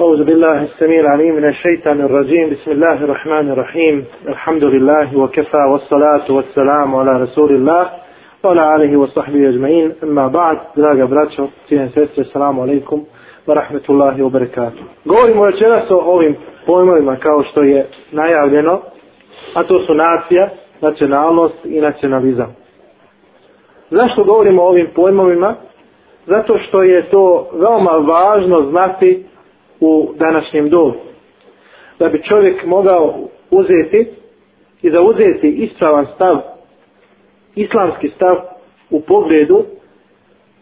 أعوذ بالله السميع العليم من الشيطان الرجيم بسم الله الرحمن الرحيم الحمد لله وكفى والصلاة والسلام على رسول الله وعلى آله وصحبه أجمعين أما بعد دراجة براتشو تين السلام عليكم ورحمة الله وبركاته قولي مرحبا سو أوهم بويمو ما كاو شتو يه نايا ولينو أتو سو ناسيا ناتشنالوس اي ناتشناليزا زاشتو قولي مو أوهم بويمو ما زاتو شتو يه تو غوما важно знати u današnjem dobu. Da bi čovjek mogao uzeti i zauzeti ispravan stav, islamski stav u pogledu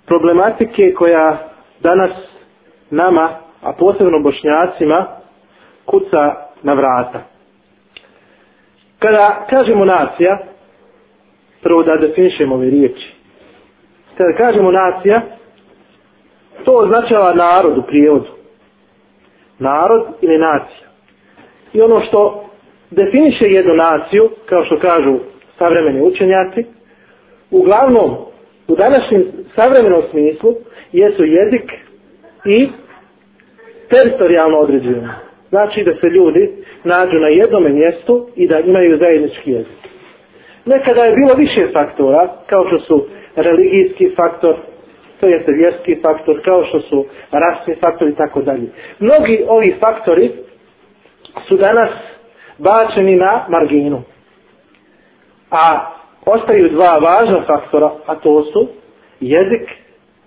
problematike koja danas nama, a posebno bošnjacima, kuca na vrata. Kada kažemo nacija, prvo da definišemo ove riječi, kada kažemo nacija, to označava narod u prijevodu narod ili nacija. I ono što definiše jednu naciju, kao što kažu savremeni učenjaci, uglavnom u današnjem savremenom smislu jesu jezik i teritorijalno određeno. Znači da se ljudi nađu na jednom mjestu i da imaju zajednički jezik. Nekada je bilo više faktora, kao što su religijski faktor, to je vjerski faktor, kao što su rasni faktori i tako dalje. Mnogi ovi faktori su danas bačeni na marginu. A ostaju dva važna faktora, a to su jezik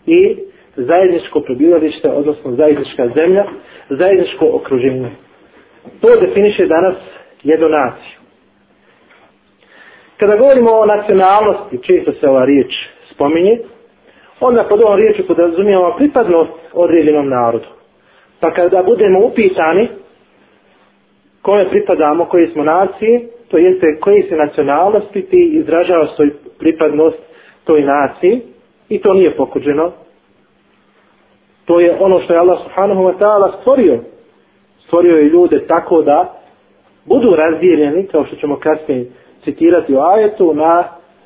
i zajedničko prebivalište, odnosno zajednička zemlja, zajedničko okruženje. To definiše danas jednu naciju. Kada govorimo o nacionalnosti, često se ova riječ spominje, onda pod ovom riječu podrazumijemo pripadnost određenom narodu. Pa kada budemo upitani kome pripadamo, koje smo nacije, to jeste koje se nacionalnosti ti izražava svoju pripadnost toj naciji i to nije pokuđeno. To je ono što je Allah subhanahu wa ta'ala stvorio. Stvorio je ljude tako da budu razdijeljeni, kao što ćemo kasnije citirati u ajetu, na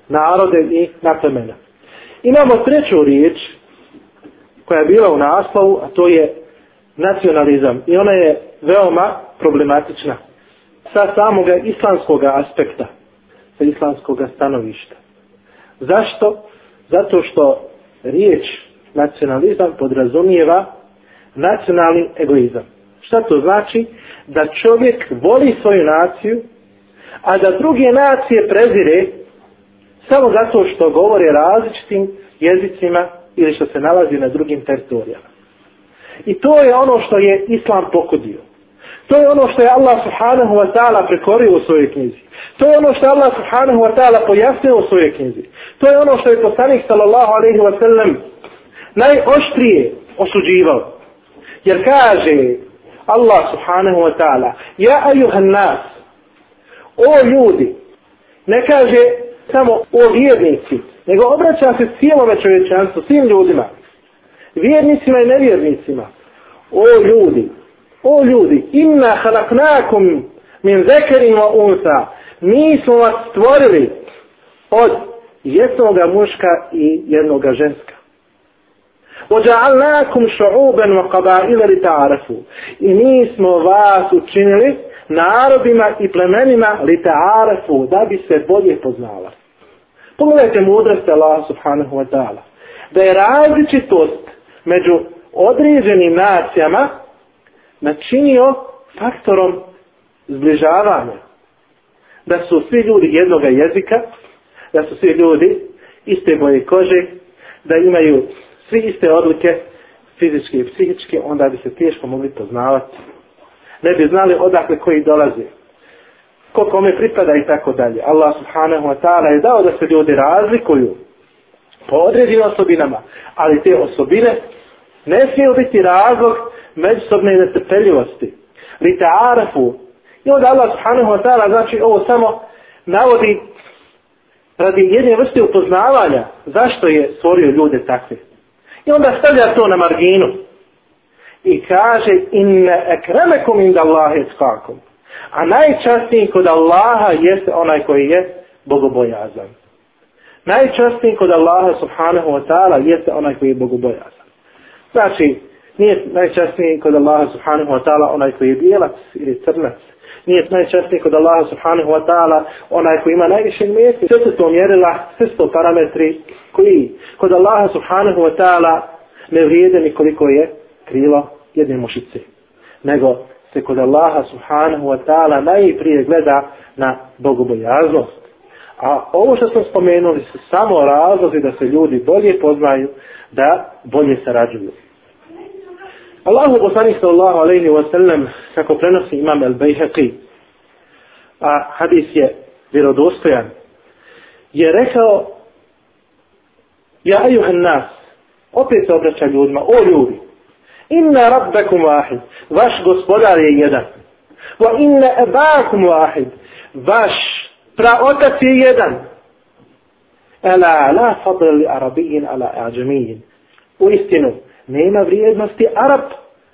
narode i na plemena. Imamo treću riječ koja je bila u naslovu, a to je nacionalizam. I ona je veoma problematična sa samog islamskog aspekta, sa islamskog stanovišta. Zašto? Zato što riječ nacionalizam podrazumijeva nacionalni egoizam. Šta to znači? Da čovjek voli svoju naciju, a da druge nacije prezire samo zato što govore različitim jezicima ili što se nalazi na drugim teritorijama. I to je ono što je Islam pokudio. To je ono što je Allah subhanahu wa ta'ala prekorio u svojoj knjizi. To je ono što je Allah subhanahu wa ta'ala pojasnio u svojoj knjizi. To je ono što je poslanik sallallahu alaihi wa sallam najoštrije osuđivao. Jer kaže Allah subhanahu wa ta'ala Ja ayuhan nas O ljudi Ne kaže samo o vjernici, nego obraća se cijelome čovječanstvu, svim ljudima, vjernicima i nevjernicima. O ljudi, o ljudi, inna halaknakum min zekerin wa unsa, mi smo vas stvorili od jednog muška i jednog ženska. Ođa'alnakum šu'uben wa qaba'ila li ta'arafu. I mi smo vas učinili narodima i plemenima li ta'arafu da bi se bolje poznavali. Pogledajte mudrost Allaha subhanahu wa ta'ala. Da je različitost među određenim nacijama načinio faktorom zbližavanja. Da su svi ljudi jednog jezika, da su svi ljudi iste boje kože, da imaju svi iste odlike fizičke i psihičke, onda bi se teško mogli poznavati. Ne bi znali odakle koji dolaze ko kome pripada i tako dalje. Allah subhanahu wa ta'ala je dao da se ljudi razlikuju po određenim osobinama, ali te osobine ne smiju biti razlog međusobne nestrpeljivosti. Lite arafu. I onda Allah subhanahu wa ta'ala znači ovo samo navodi radi jedne vrste upoznavanja zašto je stvorio ljude takve. I onda stavlja to na marginu. I kaže inne ekremekum inda Allahe skakom. A najčastiji kod Allaha jeste onaj koji je bogobojazan. Najčastiji kod Allaha subhanahu wa ta'ala jeste onaj koji je bogobojazan. Znači, nije najčastiji kod Allaha subhanahu wa ta'ala onaj koji je bijelac ili crnac. Nije najčastiji kod Allaha subhanahu wa ta'ala onaj koji ima najviše mjesta. Sve su to mjerila, sve su to parametri koji kod Allaha subhanahu wa ta'ala ne vrijede nikoliko je krilo jedne mušice. Nego se kod Allaha subhanahu wa ta'ala najprije gleda na bogobojaznost. A ovo što smo spomenuli su samo razlozi da se ljudi bolje poznaju, da bolje sarađuju. Allahu poslanih sallahu alaihi wa sallam, kako prenosi imam el Bejheqi, a hadis je vjerodostojan, je rekao, ja ajuhan nas, opet se obraća ljudima, o ljudi, inna rabbakum wahid vaš gospodar je jedan wa inna abakum wahid vaš praotac je jedan ala la fadl li arabiyin ala ajamiyin u istinu nema vrijednosti arab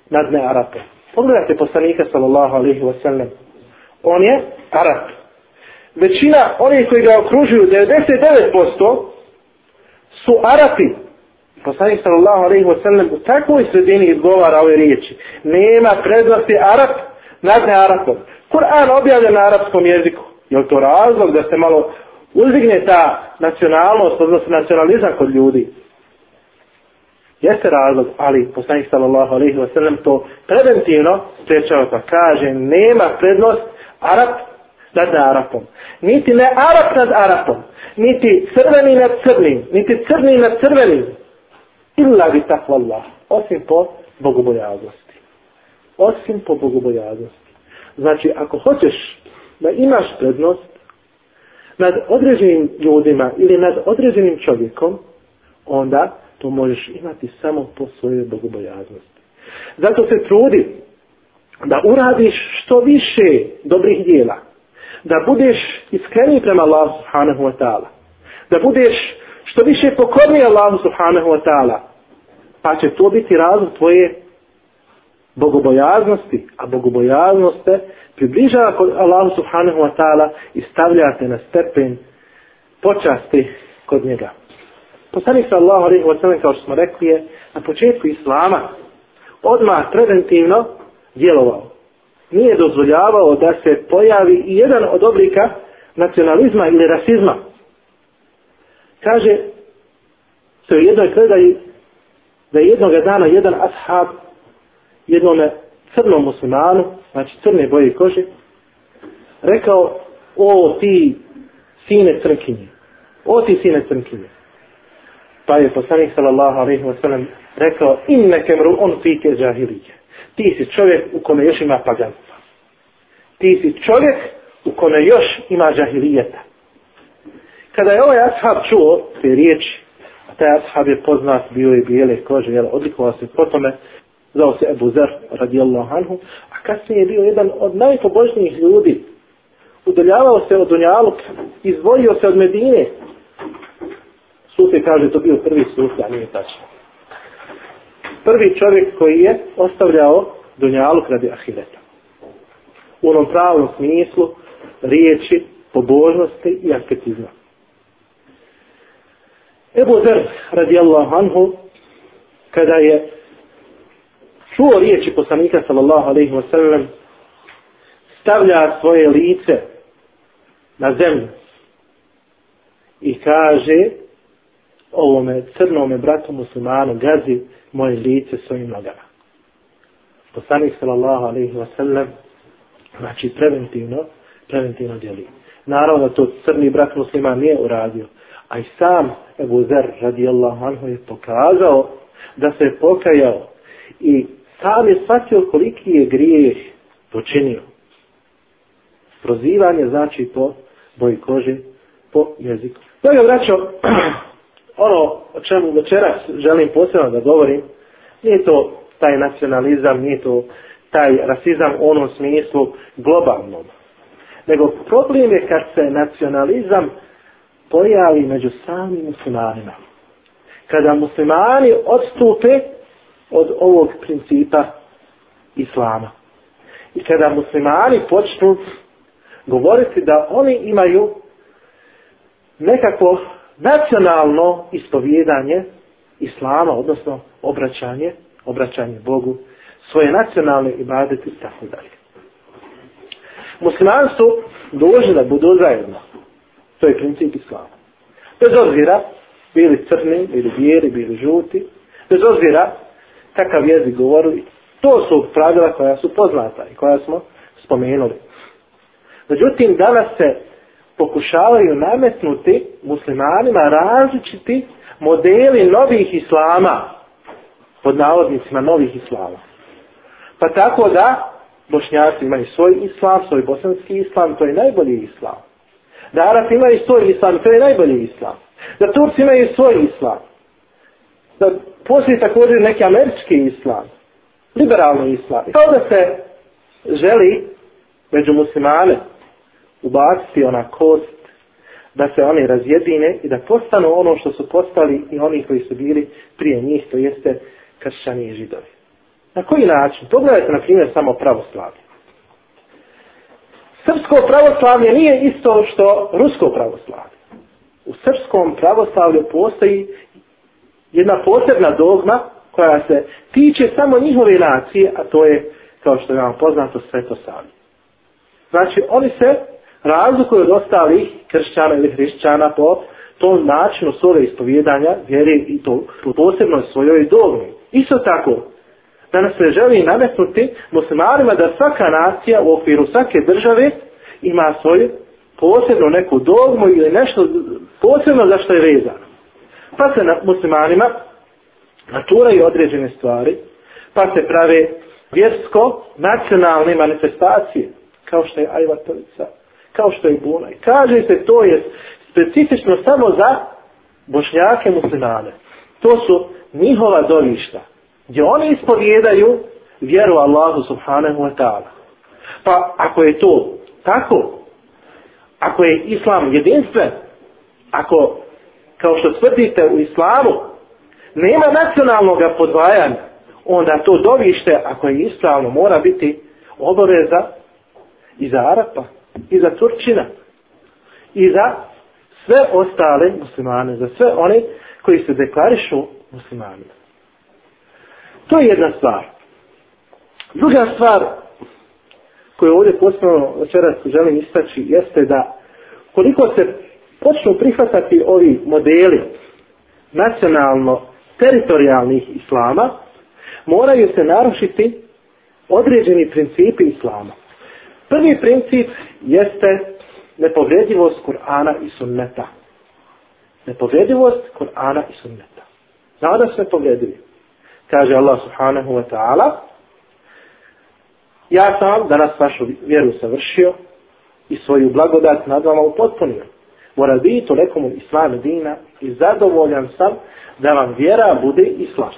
nad ne arabe pogledajte poslanika sallallahu alaihi wa sallam on je arab većina onih koji ga okružuju 99% su arapi poslanik sallallahu alaihi wa sallam u takvoj sredini izgovara ove riječi. Nema prednosti Arab, nadne Arabom. Kur'an objavljen na arapskom jeziku. Je to razlog da se malo uzigne ta nacionalnost, odnosno nacionalizam kod ljudi? Jeste razlog, ali poslanik sallallahu alaihi wa sallam to preventivno sprečava pa kaže nema prednost Arab nad Arapom. Niti ne Arab nad Arapom. Niti crveni nad crnim. Niti crni nad crvenim illa bi takva Allah, osim po bogobojaznosti. Osim po bogobojaznosti. Znači, ako hoćeš da imaš prednost nad određenim ljudima ili nad određenim čovjekom, onda to možeš imati samo po svojoj bogobojaznosti. Zato se trudi da uradiš što više dobrih dijela, da budeš iskreni prema Allah subhanahu wa ta'ala, da budeš što više pokorni Allahu subhanahu wa ta'ala, pa će to biti razlog tvoje bogobojaznosti, a bogobojaznost te približava kod Allahu subhanahu wa ta'ala i stavlja te na stepen počasti kod njega. Poslanik sallahu alaihi wa sallam, kao što smo rekli je, na početku Islama odmah preventivno djelovao. Nije dozvoljavao da se pojavi i jedan od oblika nacionalizma ili rasizma kaže se u jednoj predaji da je jednog dana jedan ashab jednom crnom muslimanu, znači crne boje kože, rekao, o ti sine crnkinje, o ti sine crnkinje. Pa je poslanik sallallahu alaihi wa sallam rekao, in nekem ru on fike džahilije. Ti si čovjek u kome još ima paganstva. Ti si čovjek u kome još ima džahilijeta. Kada je ovaj ashab čuo te riječi, a taj ashab je poznat, bio je bijele kože, jel, odlikovao se po tome, zao se Ebu Zer, radijallahu anhu, a kasnije je bio jedan od najpobožnijih ljudi, udaljavao se od Dunjaluk, izvojio se od Medine, Sufi kaže, to bio prvi sufi, a nije tačno. Prvi čovjek koji je ostavljao Dunjaluk radi Ahireta. U onom pravom smislu, riječi, pobožnosti i asketizma. Ebu Zer radijallahu anhu kada je čuo riječi poslanika sallallahu alaihi wa sallam stavlja svoje lice na zemlju i kaže ovome crnome bratu muslimanu gazi moje lice svojim nogama. Poslanik sallallahu alaihi wa sallam znači preventivno preventivno djeli. Naravno da to crni brat musliman nije uradio, A i sam Ebu Zer radijallahu anhu je pokazao da se je pokajao i sam je shvatio koliki je grijeh počinio. Prozivanje znači po boji kože, po jeziku. To je vraćao ono o čemu večeras želim posebno da govorim. Nije to taj nacionalizam, nije to taj rasizam u onom smislu globalnom. Nego problem je kad se nacionalizam pojavi među samim muslimanima. Kada muslimani odstupe od ovog principa islama. I kada muslimani počnu govoriti da oni imaju nekako nacionalno ispovjedanje islama, odnosno obraćanje, obraćanje Bogu, svoje nacionalne ibadete i tako dalje. Muslimani su dužni da budu zajedno. To je princip islama. Bez obzira, bili crni, bili bijeli, bili žuti, bez obzira, takav jezik govorili, to su pravila koja su poznata i koja smo spomenuli. Međutim, danas se pokušavaju nametnuti muslimanima različiti modeli novih islama, pod navodnicima novih islama. Pa tako da, bošnjaci imaju svoj islam, svoj bosanski islam, to je najbolji islam. Da Arapi imaju svoj islam, to je najbolji islam. Da Turci imaju svoj islam. Da postoji također neki američki islam. Liberalni islam. I kao da se želi među muslimane ubaciti ona kost da se oni razjedine i da postanu ono što su postali i oni koji su bili prije njih, to jeste kršćani i židovi. Na koji način? Pogledajte, na primjer, samo pravoslavlje. Srpsko pravoslavlje nije isto što rusko pravoslavlje. U srpskom pravoslavlju postoji jedna posebna dogma koja se tiče samo njihove nacije, a to je, kao što je vam poznato, svetosavlje. Znači, oni se razlikuju od ostalih kršćana ili hrišćana po tom načinu svoje ispovjedanja vjere i to u posebnoj svojoj dogmi. Isto tako, da nas ne želi nametnuti muslimarima da svaka nacija u okviru svake države ima svoju posebno neku dogmu ili nešto posebno za što je vezano. Pa se na muslimanima naturaju određene stvari, pa se prave vjersko nacionalne manifestacije, kao što je Ajvatovica, kao što je Buna. I kaže se to je specifično samo za bošnjake muslimane. To su njihova dovišta gdje one ispovjedaju vjeru Allahu subhanahu wa ta'ala. Pa ako je to tako, ako je islam jedinstven, ako, kao što tvrdite u islamu, nema nacionalnog podvajanja, onda to dovište, ako je ispravno, mora biti obaveza i za Arapa, i za Turčina, i za sve ostale muslimane, za sve one koji se deklarišu muslimanima. To je jedna stvar. Druga stvar koju ovdje posljedno večeras želim istaći jeste da koliko se počnu prihvatati ovi modeli nacionalno teritorijalnih islama, moraju se narušiti određeni principi islama. Prvi princip jeste nepovredivost Kur'ana i sunneta. Nepovredivost Kur'ana i sunneta. Nada su nepovredivi kaže Allah subhanahu wa ta'ala, ja sam vam danas vašu vjeru savršio i svoju blagodat nad vama upotpunio. Moradito nekomu islam dina i zadovoljan sam da vam vjera bude islam.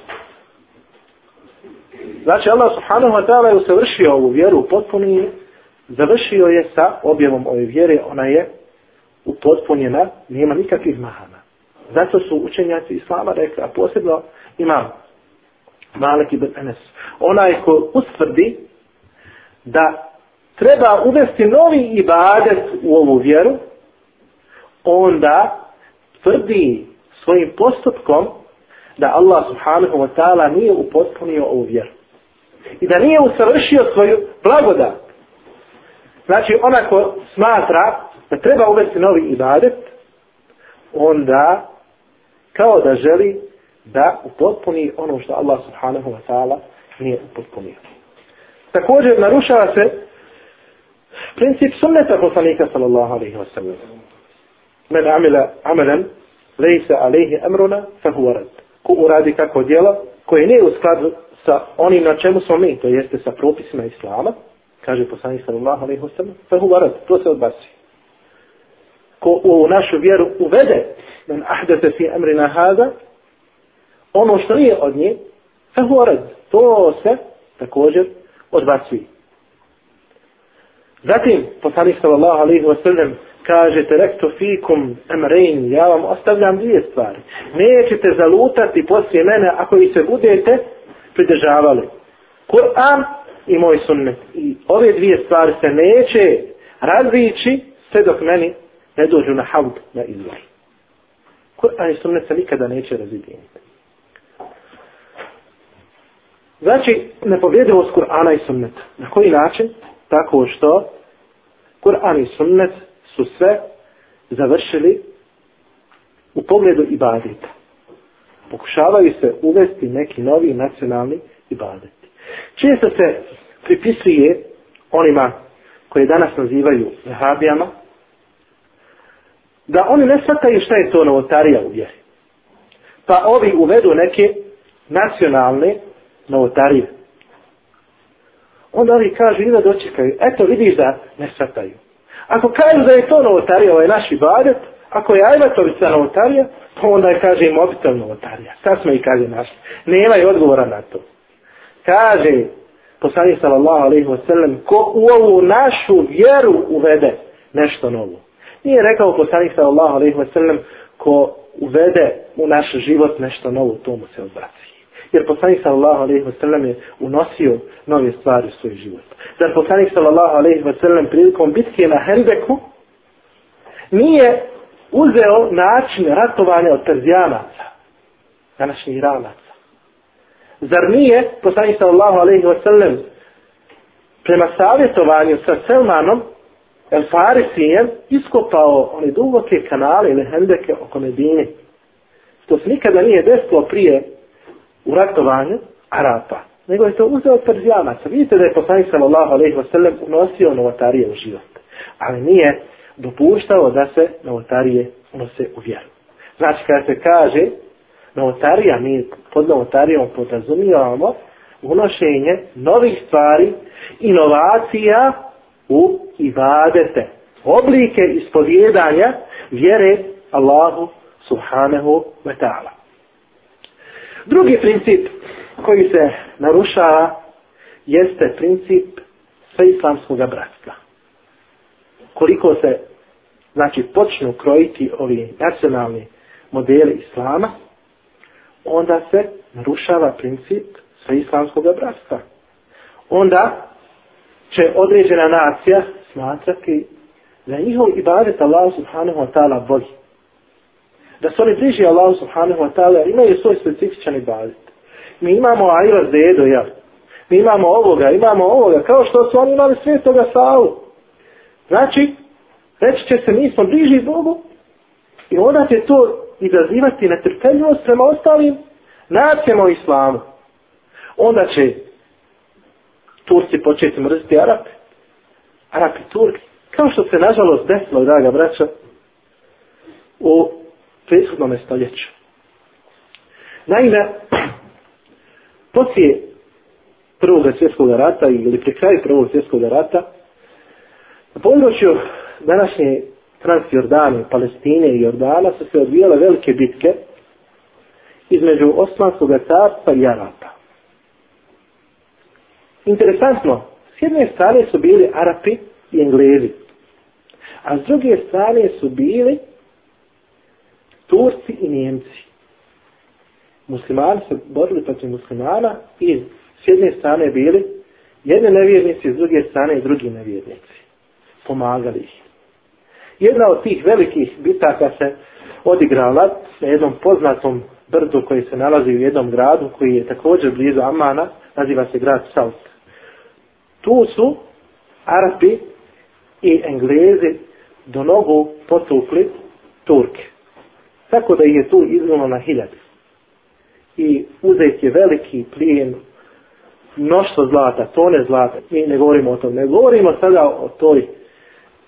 Znači Allah subhanahu wa ta'ala je usavršio ovu vjeru potpunije, završio je sa objevom ove vjere, ona je upotpunjena, nema nikakvih mahana. Zato su učenjaci islama rekli, a posebno imam Malik ibn Enes. Onaj ko usvrdi da treba uvesti novi ibadet u ovu vjeru, onda tvrdi svojim postupkom da Allah subhanahu wa ta'ala nije upotpunio ovu vjeru. I da nije usavršio svoju blagodat. Znači, onaj ko smatra da treba uvesti novi ibadet, onda kao da želi da upotpuni ono što Allah subhanahu wa ta'ala nije upotpunio. Također narušava se princip sunneta poslanika sallallahu alaihi wa sallam. Men amila amelan, lejsa alaihi amruna, fa huvarad. Ko uradi kako djela, koje nije u skladu sa onim na čemu smo mi, to jeste sa propisima Islama, kaže poslanik sallallahu alaihi wa sallam, fa huvarad, to se odbasi. Ko u našu vjeru uvede, men ahdete fi amrina hada, ono što nije od nje, fehored, to se također odbacuje. Zatim, poslani sallallahu alaihi wa sallam, kaže, terektu fikum emrein, ja vam ostavljam dvije stvari. Nećete zalutati poslije mene ako vi se budete pridržavali. Kur'an i moj sunnet. I ove dvije stvari se neće razvići sve dok meni ne dođu na havd, na izvor. Kur'an i sunnet se nikada neće razvijeniti. Znači, nepovjedivost Kur'ana i sunneta. Na koji način? Tako što Kur'an i sunnet su sve završili u pogledu ibadeta. Pokušavaju se uvesti neki novi nacionalni ibadeti. Često se pripisuje onima koje danas nazivaju zahabijama, da oni ne shvataju šta je to novotarija u vjeri. Pa ovi uvedu neke nacionalne novotarije. Onda ovi kažu, ide dočekaju, eto vidiš da ne sataju. Ako kažu da je to novotarija, ovaj naš ibadet, ako je ajvatovica novotarija, pa onda je kaže mobitel novotarija. Sad smo i kaže našli. Nema je odgovora na to. Kaže, poslani sallallahu alaihi wasallam, ko u ovu našu vjeru uvede nešto novo. Nije rekao poslani sallallahu alaihi wasallam, ko uvede u naš život nešto novo, to mu se odbraci jer poslanik sallallahu alejhi ve sellem je unosio nove stvari u svoj život. Zar poslanik sallallahu alejhi ve sellem prilikom bitke na Hendeku nije uzeo način ratovanja od Perzijanaca, današnjih Iranaca. Zar nije poslanik sallallahu alejhi ve sellem prema savjetovanju sa Selmanom El Farisijem iskopao one duboke kanale ili hendeke oko Medine. To se nikada nije desilo prije u ratovanju Arapa. Nego je to uzeo od Perzijanaca. Vidite da je poslanik sallallahu alaihi wasallam unosio novotarije u život. Ali nije dopuštao da se novotarije unose u vjeru. Znači kada se kaže novotarija, mi pod novotarijom podrazumijamo unošenje novih stvari, inovacija u ibadete. Oblike ispovjedanja vjere Allahu subhanahu wa ta'ala. Drugi princip koji se narušava jeste princip sveislamskog bratstva. Koliko se znači počnu krojiti ovi nacionalni modeli islama, onda se narušava princip sveislamskog bratstva. Onda će određena nacija smatrati da njihov ibadet Allah subhanahu wa ta'ala boli da su oni bliži Allahu subhanahu wa ta'ala, jer imaju svoj specifičan ibadet. Mi imamo Aira Zedo, ja. Mi imamo ovoga, imamo ovoga, kao što su oni imali svijetoga Saulu. Znači, reći će se, mi smo bliži Bogu, i onda će to izazivati netrpeljivost prema ostalim nacijama u islamu. Onda će Turci početi mrziti Arape. Arapi Turki. Kao što se nažalost desilo, draga braća, u prethodnom stoljeću. Naime, poslije prvog svjetskog rata ili pri kraju prvog svjetskog rata, na području današnje Transjordane, Palestine i Jordana su se odvijale velike bitke između Osmanskog carstva i Arapa. Interesantno, s jedne strane su bili Arapi i Englezi, a s druge strane su bili Turci i Njemci. Muslimani se borili protiv muslimana i s jedne strane bili jedne nevjernici, s druge strane i drugi nevjernici. Pomagali ih. Jedna od tih velikih bitaka se odigrala na jednom poznatom brdu koji se nalazi u jednom gradu koji je također blizu Amana, naziva se grad Salt. Tu su Arapi i Englezi do nogu potukli Turke. Tako da je tu izgledalo na hiljade. I uzeti je veliki plijen, mnoštvo zlata, tone zlata, mi ne govorimo o tom, ne govorimo sada o toj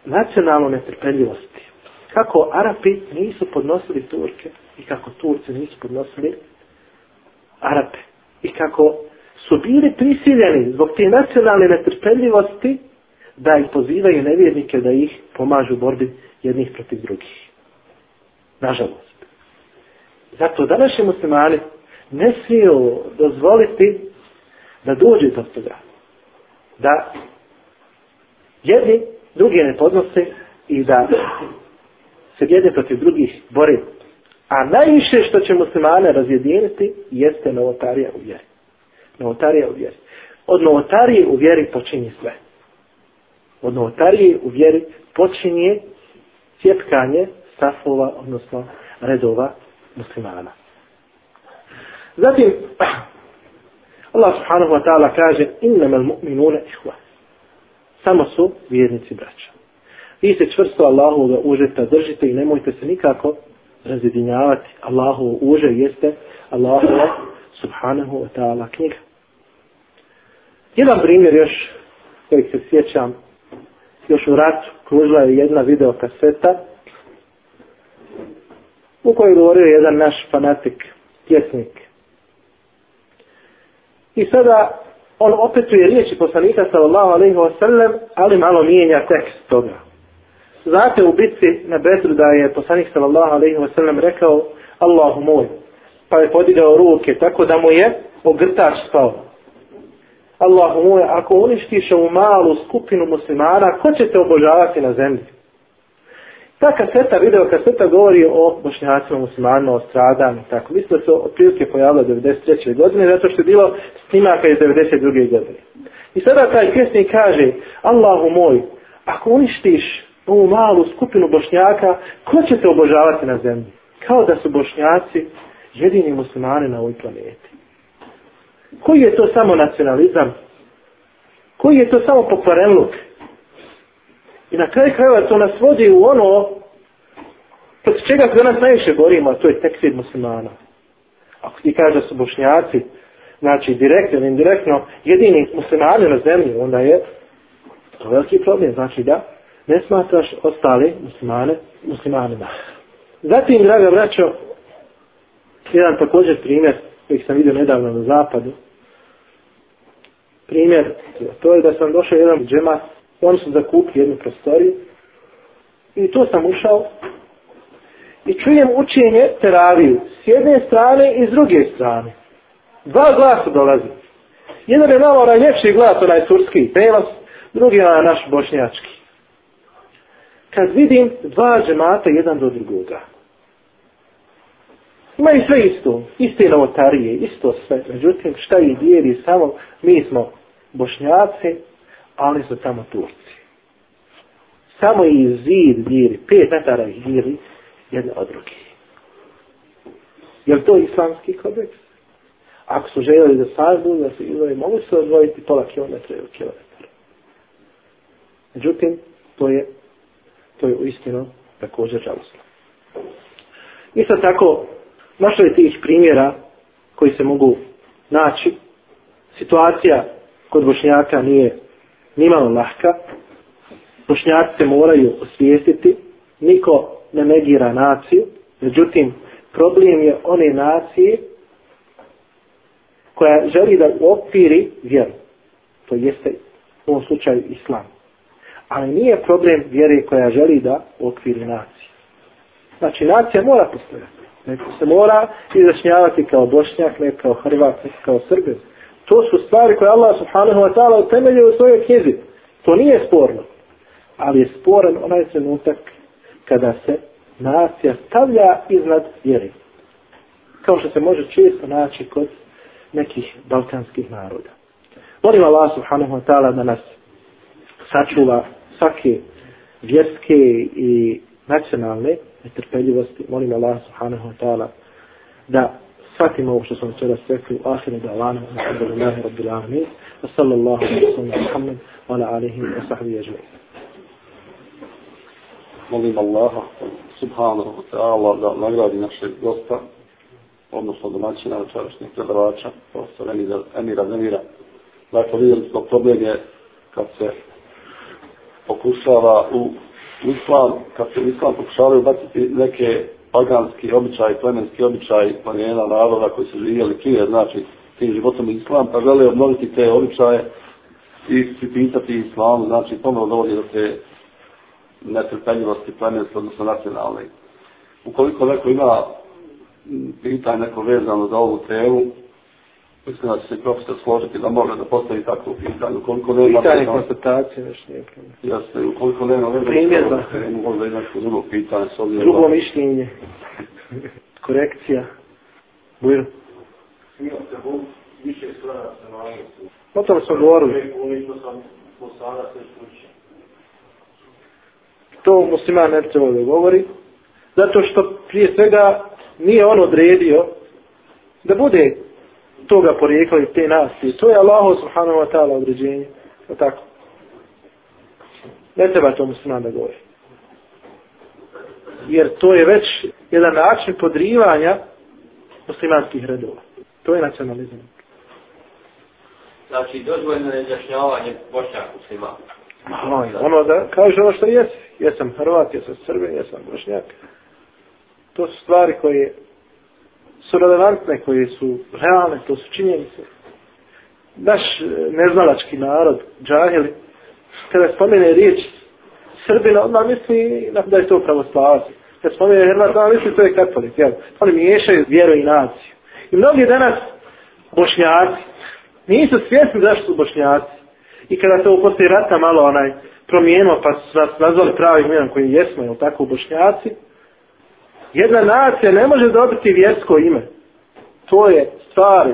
nacionalnoj netrpeljivosti. Kako Arapi nisu podnosili Turke i kako Turci nisu podnosili Arape. I kako su bili prisiljeni zbog te nacionalne netrpeljivosti da ih pozivaju nevjernike da ih pomažu u borbi jednih protiv drugih. Nažalost. Zato današnji muslimani ne smiju dozvoliti da dođe do toga. Da jedni drugi ne podnose i da se jedni protiv drugih bore. A najviše što će muslimane razjediniti jeste novotarija u vjeri. Novotarija u vjeri. Od novotarije u vjeri počinje sve. Od novotarije u vjeri počinje cjepkanje safova, odnosno redova muslimana. Zatim, Allah subhanahu wa ta'ala kaže, innama mu'minuna ihva. Samo su vjernici braća. Vi se čvrsto Allahovog užeta držite i nemojte se nikako razjedinjavati. Allahovo uže jeste Allahovo subhanahu wa ta'ala knjiga. Jedan primjer još kojeg se sjećam, još u ratu kružila je jedna videokaseta u kojoj je govorio jedan naš fanatik, pjesnik. I sada on opetuje riječi poslanika sallallahu alaihi wasallam, ali malo mijenja tekst toga. Zate u bitci na Bedru da je poslanik sallallahu alaihi wasallam rekao Allahu moj, pa je podigao ruke tako da mu je ogrtač spao. Allahu moj, ako uništiš ovu malu skupinu muslimana, ko će te obožavati na zemlji? Ta kaseta, video kaseta govori o bošnjacima muslimanima, o stradanju, tako. Mislim da se otprilike pojavila 93. godine, zato što je bilo snimaka iz 92. godine. I sada taj pjesnik kaže, Allahu moj, ako uništiš ovu malu skupinu bošnjaka, ko će te obožavati na zemlji? Kao da su bošnjaci jedini muslimani na ovoj planeti. Koji je to samo nacionalizam? Koji je to samo pokvarenluk? I na kraju krajeva to nas vodi u ono pred čega se danas najviše borimo, a to je tekfir muslimana. Ako ti kaže da su bošnjaci, znači direktno ili indirektno, jedini muslimani na zemlji, onda je to veliki problem. Znači da ne smatraš ostale muslimane muslimanima. Zatim, draga braćo, jedan također primjer koji sam vidio nedavno na zapadu. Primjer, to je da sam došao jedan džemat I oni su zakupili jednu prostoriju. I tu sam ušao. I čujem učenje teraviju. S jedne strane i s druge strane. Dva glasa dolazi. Jedan je malo onaj ljepši glas, onaj turski prelaz. Drugi je onaj naš bošnjački. Kad vidim dva džemata jedan do drugoga. Ma i sve isto. Iste novotarije, isto sve. Međutim, šta je dijeli samo mi smo bošnjaci ali su tamo Turci. Samo i zid diri, pet metara diri jedne od druge. Je to islamski kodeks? Ako su željeli da sažnu, da su izvoli, mogu se odvojiti pola kilometra ili kilometra. Međutim, to je, to je u istinu također žalostno. Isto tako, našli je tih primjera koji se mogu naći. Situacija kod Bošnjaka nije nimalo lahka. Bošnjaci se moraju osvijestiti. Niko ne negira naciju. Međutim, problem je one nacije koja želi da u okviri vjeru. To jeste u ovom slučaju islam. Ali nije problem vjere koja želi da u okviri nacije. Znači, nacija mora postojati. Neko se mora izrašnjavati kao bošnjak, neko kao hrvat, neko kao srbe. To su stvari koje Allah subhanahu wa ta'ala utemeljuje u svojoj knjizi. To nije sporno. Ali je sporan onaj trenutak kada se nacija stavlja iznad vjeri. Kao što se može često naći kod nekih balkanskih naroda. Molim Allah subhanahu wa ta'ala da nas sačuva svake vjerske i nacionalne netrpeljivosti. Molim Allah subhanahu wa ta'ala da شاكي موش صلى الله عليه وسلم وآخر دعوانا الحمد لله رب العالمين وصلى الله على سيدنا محمد وعلى آله وصحبه أجمعين molim Allaha subhanahu wa ta'ala da nagradi našeg gosta, odnosno domaćina večerašnjeg predavača, profesor Emira Zemira. Dakle, vidjeli smo problem je kad se pokušava u islam, kad se u islam pokušavaju baciti neke paganski običaj, plemenski običaj planjena naroda koji su živjeli prije, znači, tim životom islam, pa žele obnoviti te običaje i pripisati islamu, znači, pomalo dovoljno da se netrpeljivosti plemenske, odnosno nacionalne. Ukoliko neko ima pitanje neko vezano za ovu temu, Mislim da će se profesor složiti da može da postavi takvu pitanje. Ukoliko nema... Pitanje je konstatacije već nekako. Jasne, ukoliko nema... Primjedba. Možda i neko drugo pitanje. Obnjeno... Drugo mišljenje. Korekcija. Bujro. Smio se bom više stranaca na ovom putu. O tome smo govorili. Uvijek sam po sada sve slučio. To musliman ne treba da govori. Zato što prije svega nije on odredio da bude toga porijekla i te nasije. To je Allaho subhanahu wa ta'ala određenje. O tako. Ne treba to musliman da govori. Jer to je već jedan način podrivanja muslimanskih redova. To je nacionalizam. Znači, dozvoljno je izjašnjavanje bošnjak muslima. Aj, ono da, kaže ono što jesi. Jesam Hrvat, jesam Srbije, jesam bošnjak. To su stvari koje su relevantne, koje su realne, to su činjenice. Naš e, neznalački narod, džahili, kada spomene riječ Srbina, onda misli da je to pravoslavci. Kada spomene Hrvat, onda misli to je katolik. Jel? Oni miješaju vjeru i naciju. I mnogi danas bošnjaci nisu svjesni zašto su bošnjaci. I kada se u poslije rata malo onaj promijenilo, pa su nas nazvali pravim imenom koji jesmo, jel tako, u bošnjaci, Jedna nacija ne može dobiti vjersko ime. To je stvar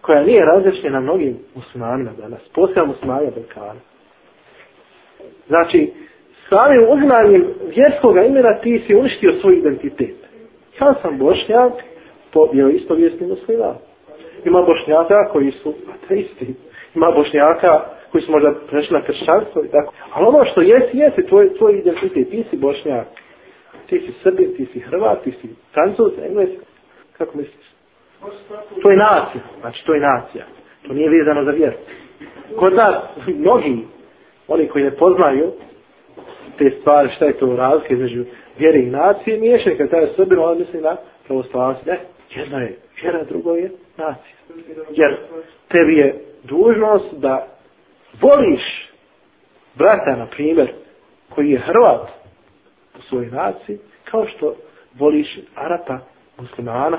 koja nije različena mnogim muslimanima danas, posebno muslimanima Balkana. Znači, samim uznanjem vjerskog imena ti si uništio svoj identitet. Ja sam bošnjak, po bio isto vjesni muslima. Ima bošnjaka koji su ateisti. Ima bošnjaka koji su možda prešli na kršćanstvo i tako. Ali ono što jesi, jesi tvoj, tvoj identitet. Ti si bošnjak ti si srbin, ti si hrvat, ti si francuz, engles, kako misliš? To je nacija, znači to je nacija. To nije vezano za vjeru. Kod nas, mnogi, oni koji ne poznaju te stvari, šta je to razlika između vjere i nacije, miješaju kad taj srbin, on misli na pravoslavnost. Ne, jedno je vjera, drugo je nacija. Jer tebi je dužnost da voliš brata, na primjer, koji je Hrvat, po svojoj naciji, kao što voliš Arapa muslimana,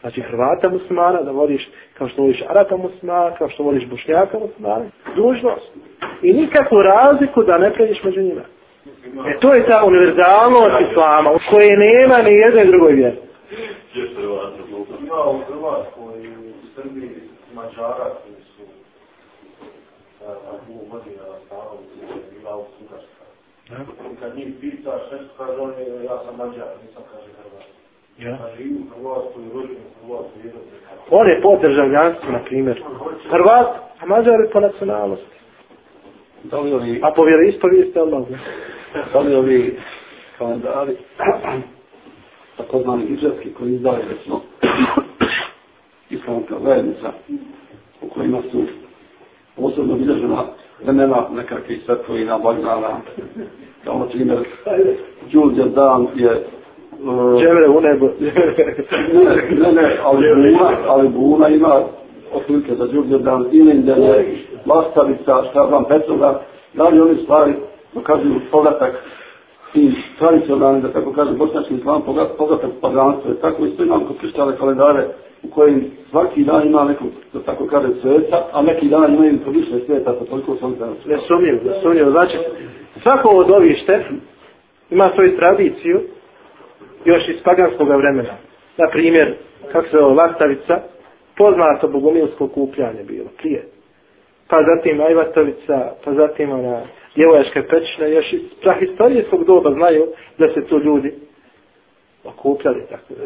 znači Hrvata muslimana, da voliš kao što voliš Arapa muslimana, kao što voliš Bošnjaka muslimana, dužnost. I nikakvu razliku da ne pređeš među njima. E to je ta univerzalnost islama u kojoj nema ni jedne drugoj vjeri. Mađara koji su e, u Madinu stavili, bila u Sudarsku. Kad njih pita šest, kaže on, ja sam mađar, nisam kaže Ja. On je po državljanstvu, na primjer. Hrvat, a mađar je po nacionalnosti. Da li ovi... A po vjeru isto vi ste Allah. Da li ovi kalendari, tako znani izvjetski koji izdali recimo islamska zajednica u kojima su posebno vidržena vremena, nekakve svetovina, bagdana, kao na primjer, Đulđe dan je... Uh, Čevre u nebo. ne, ne, ne, ali buna, ali buna ima otprilike za Đulđe dan, Ilinđen je, Lastavica, šta znam, Petroga, da li oni stvari, dokazuju povratak i tradicionalni, da tako kažem, bosnačkim slavom pogatak paganstva. Tako isto imam kod kristale kalendare, u kojem svaki dan ima nekog, da tako kaže, sveta, a neki dan imaju to više sveta, to pa toliko sam za nas. Ne sumnjivo, ne sumnjivo. Znači, svako ovo dovište ima svoju tradiciju još iz paganskog vremena. Na primjer, kako se ovo Vastavica, poznato bogomilsko kupljanje bilo, prije. Pa zatim Ajvatovica, pa zatim ona djevojaška pečina, još iz prahistorijskog doba znaju da se tu ljudi okupljali tako da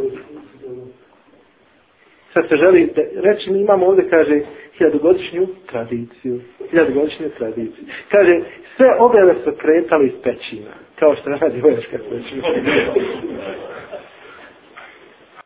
sad se želi da, reći, mi imamo ovdje, kaže, hiljadogodišnju tradiciju. Hiljadogodišnju tradiciju. Kaže, sve objave su kretali iz pećina, kao što radi vojačka pećina.